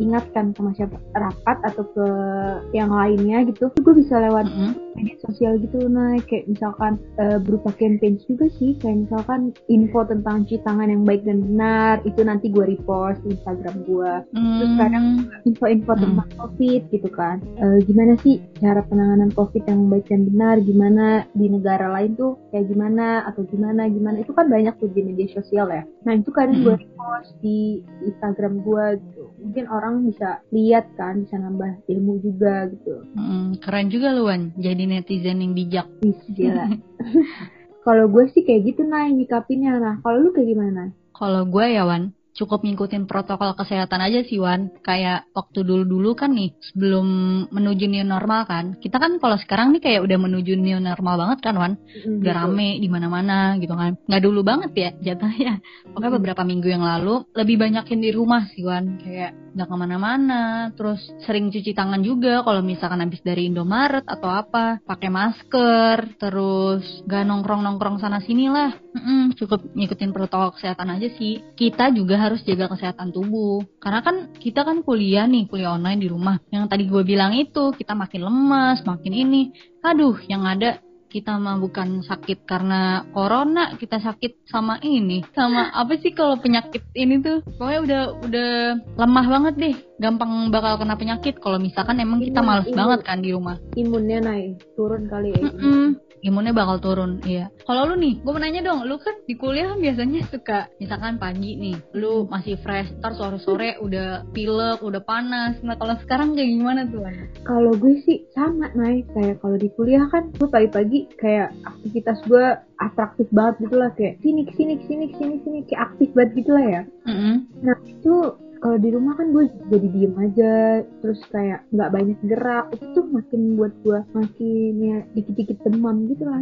ingatkan ke masyarakat atau ke yang lainnya gitu gue bisa lewat Mm-mm. media sosial gitu naik kayak misalkan eh, berupa campaign juga sih kayak misalkan info tentang cuci tangan yang baik dan benar itu nanti gue repost di Instagram gue Terus kadang Hmm, info-info Hmm. tentang COVID gitu kan. Eh, gimana sih cara penanganan COVID yang baik dan benar? Gimana di negara lain tuh kayak gimana atau gimana gimana? Itu kan banyak tuh di media sosial ya. Nah itu kadang Hmm. gue repost di Instagram gue gitu. Mungkin orang bisa lihat kan bisa nambah ilmu juga gitu. Mm, keren juga lu Wan, jadi netizen yang bijak. Wih, gila kalau gue sih kayak gitu nah nyikapinnya nah kalau lu kayak gimana Kalau gue ya Wan, cukup ngikutin protokol kesehatan aja sih Wan. Kayak waktu dulu-dulu kan nih sebelum menuju new normal kan. Kita kan kalau sekarang nih kayak udah menuju new normal banget kan Wan. Mm, Udah gitu. rame di mana-mana gitu kan. Nggak dulu banget ya jatuhnya. Pokoknya Mm. beberapa minggu yang lalu lebih banyakin di rumah sih Wan. Kayak nggak ke mana-mana. Terus sering cuci tangan juga kalau misalkan habis dari Indomaret atau apa. Pakai masker. Terus nggak nongkrong-nongkrong sana sini lah. Mm-mm, cukup ngikutin protokol kesehatan aja sih. Kita juga harus jaga kesehatan tubuh. Karena kan kita kan kuliah nih, kuliah online di rumah. Yang tadi gue bilang itu, kita makin lemas, makin ini. Aduh, yang ada kita mah bukan sakit karena corona, kita sakit sama ini. Sama apa sih kalau penyakit ini tuh? Pokoknya udah udah lemah banget deh. Gampang bakal kena penyakit kalau misalkan emang kita Imun, males imun. banget kan di rumah. Imunnya naik, turun kali ya. Mm-mm. Imunnya bakal turun, iya. Kalau lu nih, gue mau nanya dong, lu kan di kuliah kan biasanya suka, misalkan pagi nih, lu masih fresh, ntar sore-sore udah pilek, udah panas. Nah kalau sekarang kayak gimana tuh? Kalau gue sih sama naik kayak kalau di kuliah kan gue pagi-pagi kayak aktivitas gue atraktif banget gitu lah kayak sini sini sini sini sini kayak aktif banget gitu lah ya. Mm-mm. Nah itu kalau di rumah kan gue jadi diem aja terus kayak nggak banyak gerak itu tuh makin buat gue makin ya dikit-dikit demam gitu lah.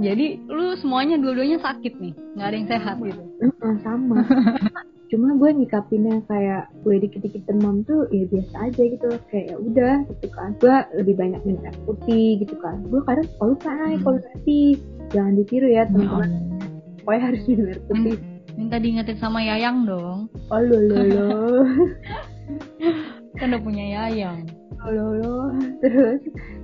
Jadi lu semuanya dua-duanya sakit nih, nggak ada yang sehat gitu. Heeh, sama. Cuma gue nyikapinnya kayak gue dikit-dikit demam tuh ya biasa aja gitu kayak ya udah gitu kan. Gue lebih banyak minum air putih gitu kan. Gue kadang kalau naik kalau nanti jangan ditiru ya teman-teman. Pokoknya harus minum air putih. Minta diingetin sama Yayang dong, Oh lo lo lo. kan udah punya Yayang. Oh, lo lo. Terus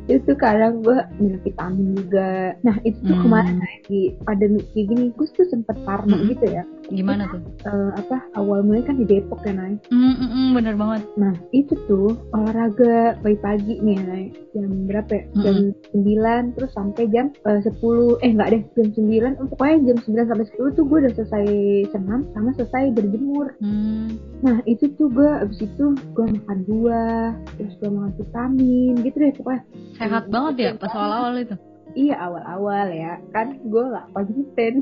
itu kadang gue minum vitamin juga. Nah itu tuh Hmm. kemarin lagi pandemi kayak gini gue tuh sempet parno Hmm. gitu ya. Gimana tuh? Eh, apa awal mulai kan di Depok ya Nay. Mm, mm, mm, bener banget. Nah itu tuh olahraga pagi-pagi nih Nay. Jam berapa ya? Jam 9 terus sampai jam eh, 10 Eh enggak deh jam 9 eh, Pokoknya jam 9 sampai 10 tuh gue udah selesai senam sama selesai berjemur Hmm. Nah itu tuh gue abis itu gue makan buah Terus gue makan vitamin gitu deh pokoknya Sehat banget ya pas awal-awal itu. Iya awal-awal ya Kan gue gak konsisten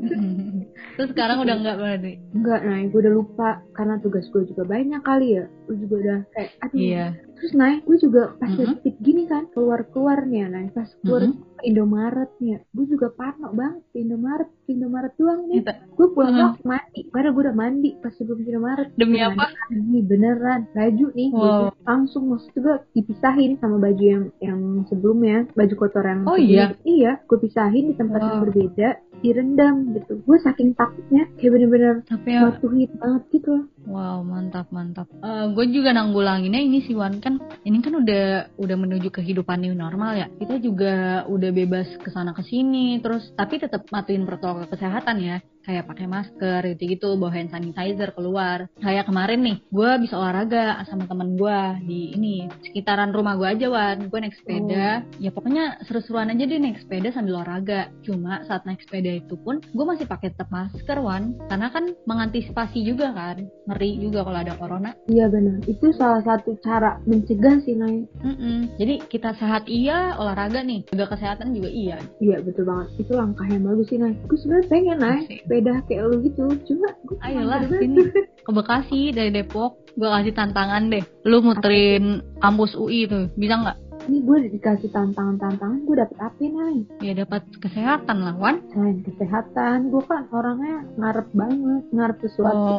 Terus sekarang udah enggak berarti? Enggak Nay gue udah lupa Karena tugas gue juga banyak kali ya Gue juga udah kayak aduh Iya. Terus naik, gue juga pas lagi fit gini kan, keluar-keluar nih ya, naik pas keluar Mhm. ke Indomaret nih ya, gue juga parno banget ke Indomaret, ke Indomaret doang nih. Kita, Gue pulang Mhm. langsung mandi, karena gue udah mandi pas sebelum ke Indomaret. Demi apa? Lagi, beneran, baju nih, Wow. baju langsung maksud gue dipisahin sama baju yang yang sebelumnya, baju kotor yang Oh, sebelumnya. Iya, gue pisahin di tempat yang Wow. berbeda, direndam gitu. Gue saking takutnya, kayak bener-bener tapi ya banget gitu. Wow, mantap, mantap. gue juga nanggulanginnya ini sih Wan kan ini kan udah udah menuju kehidupan new normal ya. Kita juga udah bebas ke sana ke sini terus tapi tetap matuin protokol kesehatan ya. Kayak pakai masker gitu-gitu, bawa hand sanitizer keluar. Kayak kemarin nih, gue bisa olahraga sama temen gue di ini sekitaran rumah gue aja Wan. Gue naik sepeda, ya pokoknya seru-seruan aja deh naik sepeda sambil olahraga. Cuma saat naik sepeda itu pun gue masih pakai tetap masker Wan, karena kan mengantisipasi juga kan ngeri juga kalau ada corona. Iya benar, itu salah satu cara mencegah sih, Nay. Mm-mm. Jadi kita sehat iya, olahraga nih, jaga kesehatan juga iya. Iya betul banget. Itu langkah yang bagus sih, Nay. Gue sebenarnya pengen naik Asik. Sepeda kayak lu gitu. Cuma gue Ayolah sini ke Bekasi dari Depok, gue kasih tantangan deh. Lu muterin kampus UI tuh, bisa nggak? Ini gue dikasih tantangan-tantangan, gue dapet apa Nay? Ya dapat kesehatan lah, Wan. Selain kesehatan, gue kan orangnya ngarep banget, ngarep Oh, sesuatu.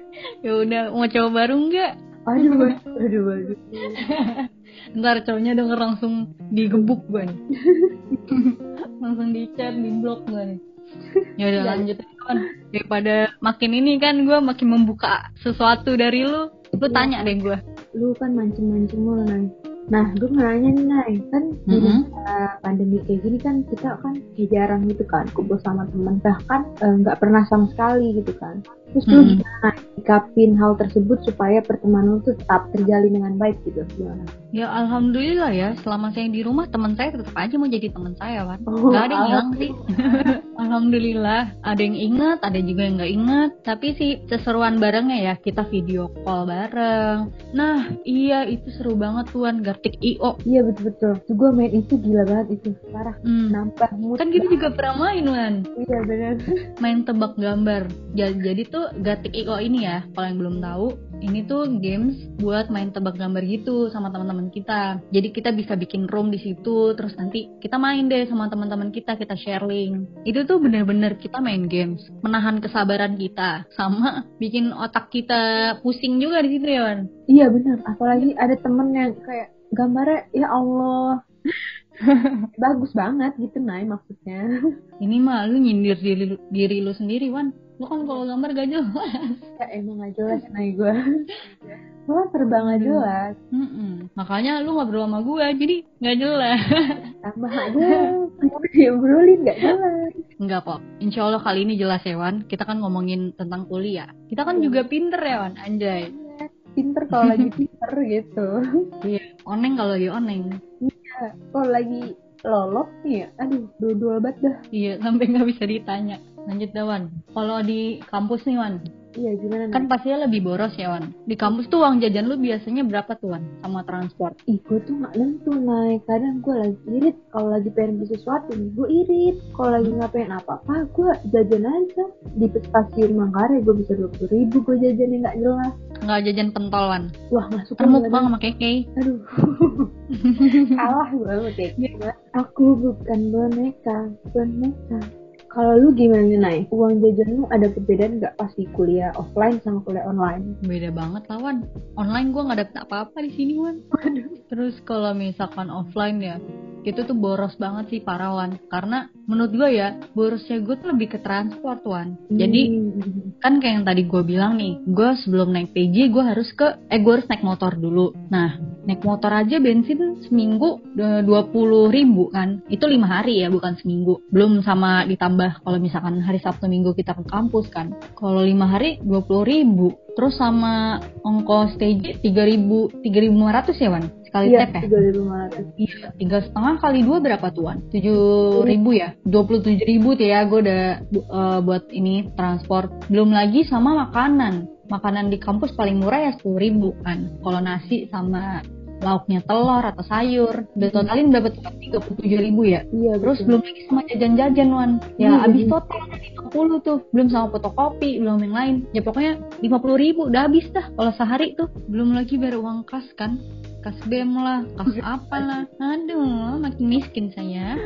ya udah mau coba baru nggak? Aduh, aduh, aduh. Ntar cowoknya denger langsung digebuk gue nih. langsung di chat, di blok gue nih. Ya udah Ya. lanjut Wan. Daripada makin ini kan gue makin membuka sesuatu dari lu. Lu Ya. tanya deh gue. Lu kan mancing-mancing mulu, Nay. Nah, gue nanya nih, Nay. Kan di Mhm. masa pandemi kayak gini kan kita kan jarang gitu kan kumpul sama temen. Bahkan eh, nggak pernah sama sekali gitu kan. Terus lu Mhm. gimana sikapin hal tersebut supaya pertemanan tuh tetap terjalin dengan baik gitu? Gimana? Ya alhamdulillah ya, selama saya di rumah teman saya tetap aja mau jadi teman saya, Wan. Oh, Gak ada yang hilang sih. Alhamdulillah, ada yang ingat, ada juga yang nggak ingat. Tapi sih seseruan barengnya ya, kita video call bareng. Nah, iya itu seru banget tuan Gartik IO. Iya betul-betul. Tuh gue main itu gila banget itu. Parah. Hmm. Mood. Kan kita juga pernah main Wan, Iya bener. main tebak gambar. Ja- Jadi tuh Gartik IO ini ya, kalau yang belum tahu, ini tuh games buat main tebak gambar gitu sama teman-teman kita. Jadi kita bisa bikin room di situ, terus nanti kita main deh sama teman-teman kita, kita sharing. Itu tuh bener-bener kita main games, menahan kesabaran kita, sama bikin otak kita pusing juga di situ ya, Wan. Iya bener. Apalagi ada temen yang kayak gambarnya ya Allah. Bagus banget gitu Nay maksudnya. Ini mah lu nyindir diri, diri lu sendiri, Wan. Lu kan kalau gambar gak jelas. Ya emang gak jelas Nay gue. Malah terbang gak jelas. Mm-mm. Makanya lu ngobrol sama gue, jadi gak jelas. Tambah aja. Mau diobrolin gak jelas. Enggak kok. Insya Allah kali ini jelas ya Wan. Kita kan ngomongin tentang kuliah. Kita kan juga pinter ya Wan. Anjay. Pinter kalau lagi pinter gitu. Iya. Oneng kalau dia oneng. Kalau lagi lolot nih ya. Aduh dua-dua banget dah. Iya. Sampai nggak bisa ditanya. Lanjut dah Wan. Kalau di kampus nih Wan. Iya gimana Kan Nay? pastinya lebih boros ya Wan. Di kampus tuh uang jajan lu biasanya berapa tuh Wan? Sama transport. Ih, gue tuh gak nentu, naik. Kadang gue lagi irit. Kalau lagi pengen beli sesuatu nih, gue irit. Kalau lagi nggak pengen apa-apa, gue jajan aja. Di stasiun Manggarai, gue bisa 20 ribu gue jajan yang gak jelas. Nggak jajan pentol Wan. Wah, gak suka gue. mukbang sama keke. Aduh. Kalah gue sama kayak gitu. Aku bukan boneka, boneka. Kalau lu gimana nih, Nay? Uang jajan lu ada perbedaan nggak pas di kuliah offline sama kuliah online? Beda banget lah Wan. Online gue nggak dapet apa-apa di sini Wan. Terus kalau misalkan offline ya, itu tuh boros banget sih para Wan. Karena menurut gue ya, borosnya gue tuh lebih ke transport Wan. Jadi Hmm. kan kayak yang tadi gue bilang nih, gue sebelum naik PJ gue harus ke, eh gue harus naik motor dulu. Nah, naik motor aja bensin seminggu dua puluh ribu kan, itu lima hari ya bukan seminggu. Belum sama ditambah kalau misalkan hari Sabtu Minggu kita ke kampus kan. Kalau lima hari dua puluh ribu. Terus sama ongkos tiga tiga ribu lima ratus ya Wan? Sekali Iya, tap ya? tiga ribu lima ratus. Iya, tiga setengah kali dua berapa tuan? Tujuh ribu ya? Dua puluh tujuh ribu tuh ya, gue udah eh, buat ini transport. Belum lagi sama makanan. Makanan di kampus paling murah ya sepuluh ribu kan. Kalau nasi sama lauknya telur atau sayur, udah totalin tuh? Tiga puluh tujuh ribu ya. Iya, Terus betul. belum lagi sama jajan-jajan Wan. Ya Iya, habis iya. total 50 tuh. Belum sama fotokopi, belum yang lain. Ya pokoknya 50 ribu udah habis dah kalau sehari tuh. Belum lagi bayar uang kas kan. Kas BEM lah, kas apa lah. Aduh, makin miskin saya.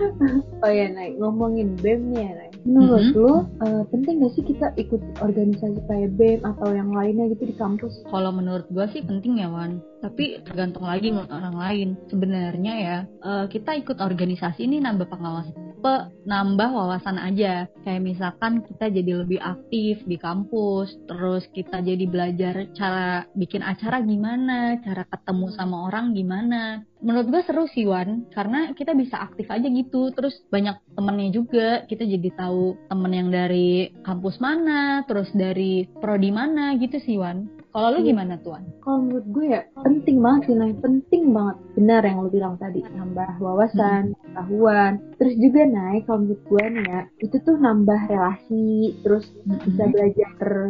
Oh ya, Nay, ngomongin BEM nih ya, Nay. Menurut Mhm. lu, eh, penting gak sih kita ikut organisasi kayak BEM atau yang lainnya gitu di kampus? Kalau menurut gua sih penting ya Wan. Tapi tergantung lagi menurut orang lain. Sebenarnya ya, eh, kita ikut organisasi ini nambah pengalaman pe- nambah wawasan aja. Kayak misalkan kita jadi lebih aktif di kampus, terus kita jadi belajar cara bikin acara gimana, cara ketemu sama orang gimana. Menurut gue seru sih Wan, karena kita bisa aktif aja gitu. Terus banyak temennya juga, kita jadi tahu temen yang dari kampus mana, terus dari prodi mana gitu sih Wan. Kalau lu Iya. gimana tuan? Kalau menurut gue ya, penting banget sih, Nay. Penting banget. Benar yang lu bilang tadi, nambah wawasan, pengetahuan. Terus juga, Nay, kalau menurut gue nih ya, itu tuh nambah relasi, terus bisa belajar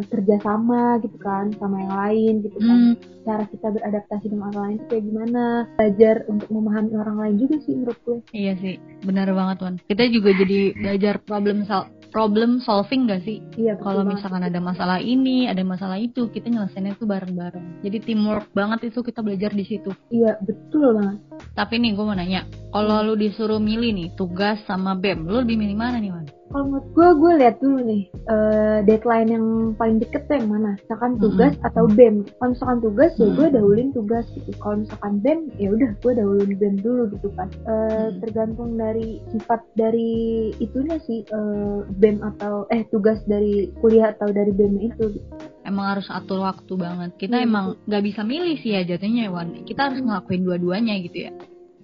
kerjasama gitu kan, sama yang lain gitu kan. Hmm, Cara kita beradaptasi dengan orang lain itu kayak gimana. Belajar untuk memahami orang lain juga sih menurut gue. iya sih, benar banget tuan. Kita juga jadi belajar problem sol- problem solving gak sih? Iya, Kalau misalkan ada masalah ini, ada masalah itu, kita nyelesainnya itu bareng-bareng. Jadi teamwork banget itu kita belajar di situ. Iya, betul banget. Tapi nih gue mau nanya, kalau lu disuruh milih nih tugas sama BEM, lu lebih milih mana nih Wan? Kalau menurut gue, gue lihat dulu nih eh, deadline yang paling deket tuh yang mana. Misalkan tugas atau BEM. Kalau misalkan tugas ya Mm. gue dahulin tugas gitu. Kalau misalkan BEM ya udah gue dahulin BEM dulu gitu kan. Eh, Mm. Tergantung dari sifat dari itunya sih eh, BEM atau eh tugas dari kuliah atau dari BEM itu. Gitu. Emang harus atur waktu banget. Kita Iya, emang gak bisa milih sih ya jatuhnya ya Wan. Kita harus ngelakuin dua-duanya gitu ya.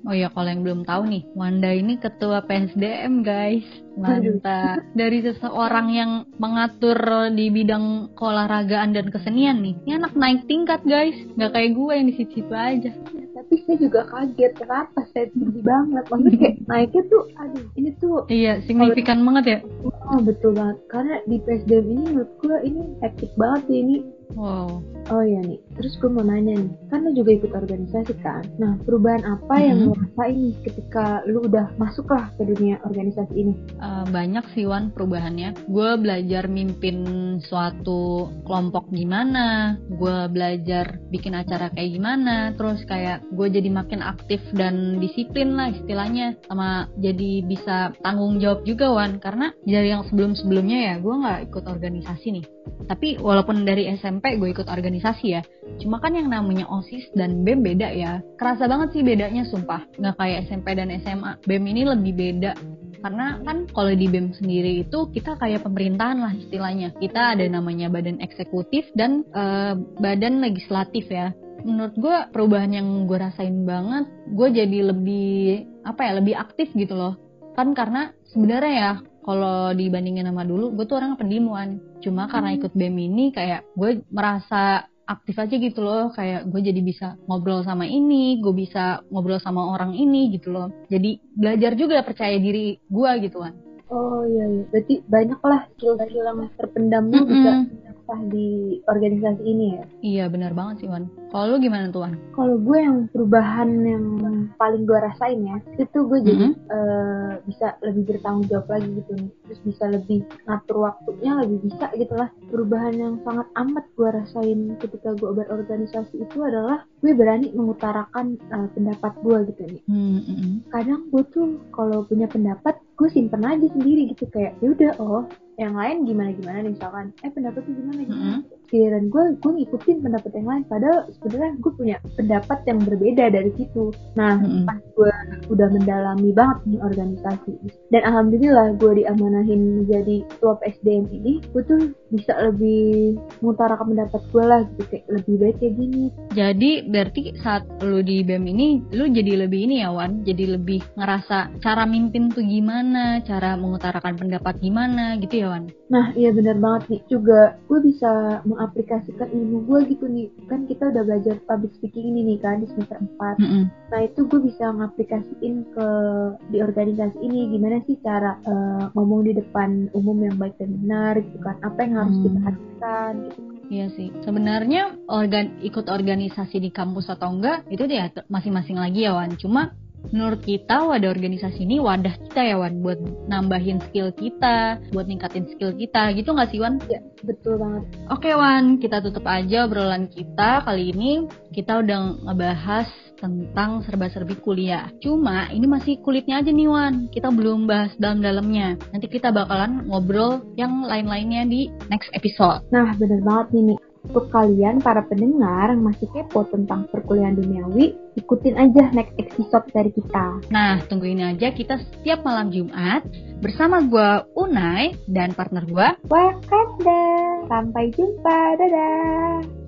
Oh ya kalau yang belum tahu nih, Wanda ini ketua PSDM guys. Mantap. Dari seseorang yang mengatur di bidang keolahragaan dan kesenian nih. Ini anak naik tingkat guys. Gak kayak gue yang di situ-situ aja. tapi saya juga kaget kenapa saya tinggi banget maksudnya kayak naiknya tuh aduh ini tuh Iya, signifikan banget ya. oh betul banget karena di PSDM ini menurut gue ini hektik banget sih ini Wow. Oh iya nih, terus gue mau nanya nih, kan lu juga ikut organisasi kan? Nah, perubahan apa yang Mhm. lu rasain nih ketika lu udah masuk lah ke dunia organisasi ini? Eh, banyak sih Wan perubahannya. Gue belajar mimpin suatu kelompok gimana, gue belajar bikin acara kayak gimana, terus kayak gue jadi makin aktif dan disiplin lah istilahnya, sama jadi bisa tanggung jawab juga Wan, karena dari yang sebelum-sebelumnya ya gue nggak ikut organisasi nih. Tapi walaupun dari SMP gue ikut organisasi ya, cuma kan yang namanya OSIS dan BEM beda ya. Kerasa banget sih bedanya sumpah, nggak kayak SMP dan SMA. BEM ini lebih beda karena kan kalau di BEM sendiri itu kita kayak pemerintahan lah istilahnya. Kita ada namanya badan eksekutif dan eh, badan legislatif ya. Menurut gue perubahan yang gue rasain banget gue jadi lebih apa ya lebih aktif gitu loh. Kan karena sebenarnya ya kalau dibandingin sama dulu gue tuh orang pendimuan. Cuma karena ikut BEM ini kayak gue merasa aktif aja gitu loh. Kayak gue jadi bisa ngobrol sama ini gue bisa ngobrol sama orang ini gitu loh. Jadi belajar juga percaya diri gue gitu kan. Oh iya iya, berarti banyak lah skill-skill yang terpendam lu Mm-mm. bisa apa di organisasi ini ya. iya benar banget sih Wan kalau lu gimana tuh Wan Kalau gue yang perubahan yang paling gue rasain ya, itu gue jadi Mhm. eh, bisa lebih bertanggung jawab lagi gitu nih. Terus bisa lebih ngatur waktunya, lebih bisa gitu lah. Perubahan yang sangat amat gue rasain ketika gue berorganisasi itu adalah gue berani mengutarakan eh, pendapat gue gitu nih. Hmm, mm, mm. Kadang gue tuh kalau punya pendapat, gue simpen aja sendiri gitu kayak, ya udah oh yang lain gimana gimana nih misalkan eh pendapatnya gimana gimana giliran gue gue ngikutin pendapat yang lain padahal sebenarnya gue punya pendapat yang berbeda dari situ nah Mm-mm. pas gue udah mendalami banget nih organisasi dan alhamdulillah gue diamanahin menjadi ketua PSDM ini gue tuh bisa lebih mengutarakan pendapat gue lah gitu kayak lebih baik kayak gini Jadi berarti saat lu di BEM ini lu jadi lebih ini ya Wan, jadi lebih ngerasa cara mimpin tuh gimana, cara mengutarakan pendapat gimana gitu ya Wan. Nah, iya benar banget nih. Juga gue bisa mengaplikasikan ilmu gue gitu nih. Kan kita udah belajar public speaking ini nih kan di semester 4. Mm-mm. Nah, itu gue bisa ngaplikasiin ke di organisasi ini gimana sih cara eh, ngomong di depan umum yang baik dan benar gitu kan. Apa yang harus Hmm. diperhatikan gitu. Iya sih. Sebenarnya organ ikut organisasi di kampus atau enggak itu ya masing-masing lagi ya Wan. Cuma menurut kita wadah organisasi ini wadah kita ya Wan buat nambahin skill kita, buat ningkatin skill kita gitu nggak sih Wan? Ya, betul banget. Oke Wan, kita tutup aja obrolan kita kali ini. Kita udah ngebahas tentang serba-serbi kuliah. Cuma ini masih kulitnya aja nih Wan. Kita belum bahas dalam-dalamnya. Nanti kita bakalan ngobrol yang lain-lainnya di next episode. Nah, benar banget nih nih. Untuk kalian para pendengar yang masih kepo tentang perkuliahan duniawi, ikutin aja next episode dari kita. Nah, tungguin aja kita setiap malam Jumat bersama gua Unai dan partner gua Wakanda. Sampai jumpa. Dadah.